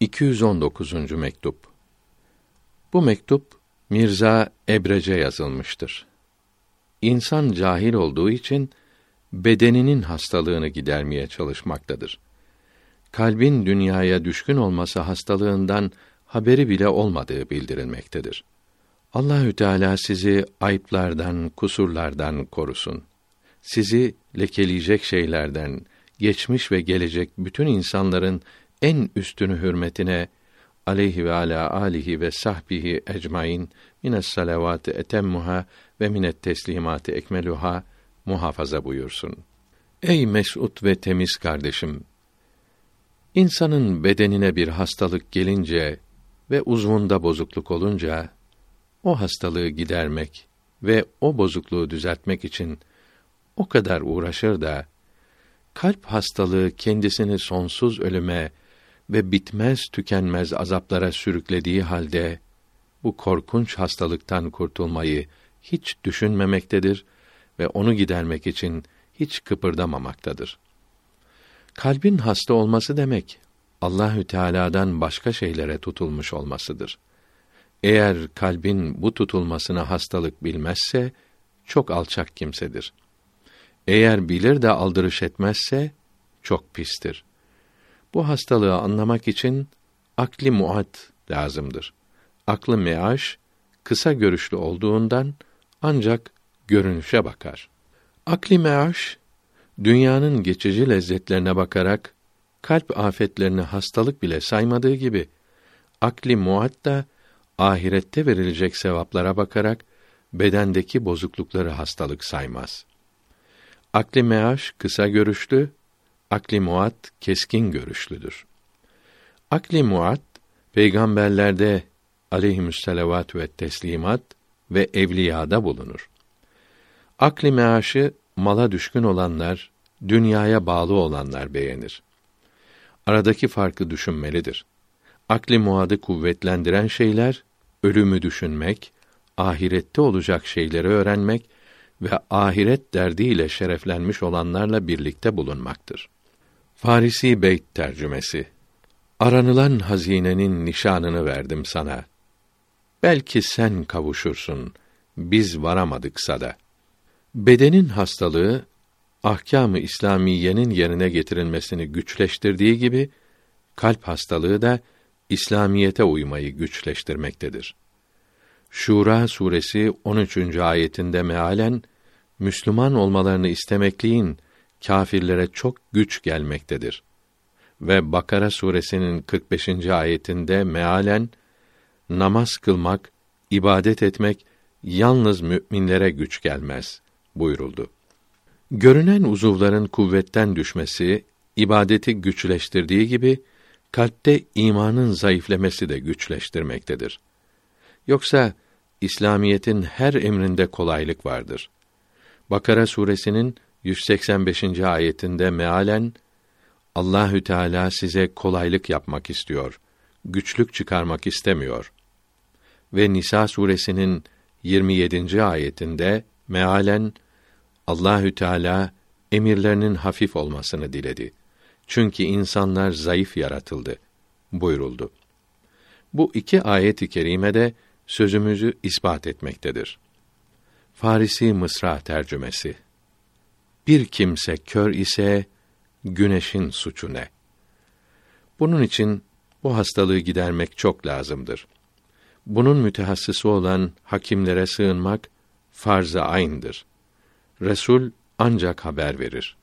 219. mektup. Bu mektup Mirza Ebrece yazılmıştır. İnsan cahil olduğu için bedeninin hastalığını gidermeye çalışmaktadır. Kalbin dünyaya düşkün olması hastalığından haberi bile olmadığı bildirilmektedir. Allahü Teala sizi ayıplardan, kusurlardan korusun. Sizi lekeleyecek şeylerden, geçmiş ve gelecek bütün insanların en üstünü hürmetine aleyhi ve ala alihi ve sahbihi ecmaîn mines salavat etemmuha ve minet teslimat ekmeluha muhafaza buyursun. Ey mesut ve temiz kardeşim! İnsanın bedenine bir hastalık gelince ve uzvunda bozukluk olunca o hastalığı gidermek ve o bozukluğu düzeltmek için o kadar uğraşır da kalp hastalığı kendisini sonsuz ölüme ve bitmez tükenmez azaplara sürüklediği halde bu korkunç hastalıktan kurtulmayı hiç düşünmemektedir ve onu gidermek için hiç kıpırdamamaktadır. Kalbin hasta olması demek Allahü Teala'dan başka şeylere tutulmuş olmasıdır. Eğer kalbin bu tutulmasına hastalık bilmezse çok alçak kimsedir. Eğer bilir de aldırış etmezse çok pistir. Bu hastalığı anlamak için akli muat lazımdır. Aklı meaş kısa görüşlü olduğundan ancak görünüşe bakar. Akli meaş dünyanın geçici lezzetlerine bakarak kalp afetlerini hastalık bile saymadığı gibi akli muat da ahirette verilecek sevaplara bakarak bedendeki bozuklukları hastalık saymaz. Akli meaş kısa görüşlü, akli muat keskin görüşlüdür. Akli muat peygamberlerde aleyhimüsselavat ve teslimat ve evliyada bulunur. Akli meaşı mala düşkün olanlar, dünyaya bağlı olanlar beğenir. Aradaki farkı düşünmelidir. Akli muadı kuvvetlendiren şeyler ölümü düşünmek, ahirette olacak şeyleri öğrenmek ve ahiret derdiyle şereflenmiş olanlarla birlikte bulunmaktır. Farisi Beyt tercümesi Aranılan hazinenin nişanını verdim sana. Belki sen kavuşursun, biz varamadıksa da. Bedenin hastalığı, ahkâm-ı İslamiyenin yerine getirilmesini güçleştirdiği gibi, kalp hastalığı da İslamiyete uymayı güçleştirmektedir. Şura suresi 13. ayetinde mealen Müslüman olmalarını istemekliğin kâfirlere çok güç gelmektedir. Ve Bakara suresinin 45. ayetinde mealen namaz kılmak, ibadet etmek yalnız müminlere güç gelmez buyuruldu. Görünen uzuvların kuvvetten düşmesi ibadeti güçleştirdiği gibi kalpte imanın zayıflemesi de güçleştirmektedir. Yoksa İslamiyetin her emrinde kolaylık vardır. Bakara suresinin 185. ayetinde mealen Allahü Teala size kolaylık yapmak istiyor. Güçlük çıkarmak istemiyor. Ve Nisa suresinin 27. ayetinde mealen Allahü Teala emirlerinin hafif olmasını diledi. Çünkü insanlar zayıf yaratıldı buyuruldu. Bu iki ayet-i kerimede sözümüzü ispat etmektedir. Farisi Mısra tercümesi Bir kimse kör ise güneşin suçu ne? Bunun için bu hastalığı gidermek çok lazımdır. Bunun mütehassısı olan hakimlere sığınmak farz-ı ayn'dır. Resul ancak haber verir.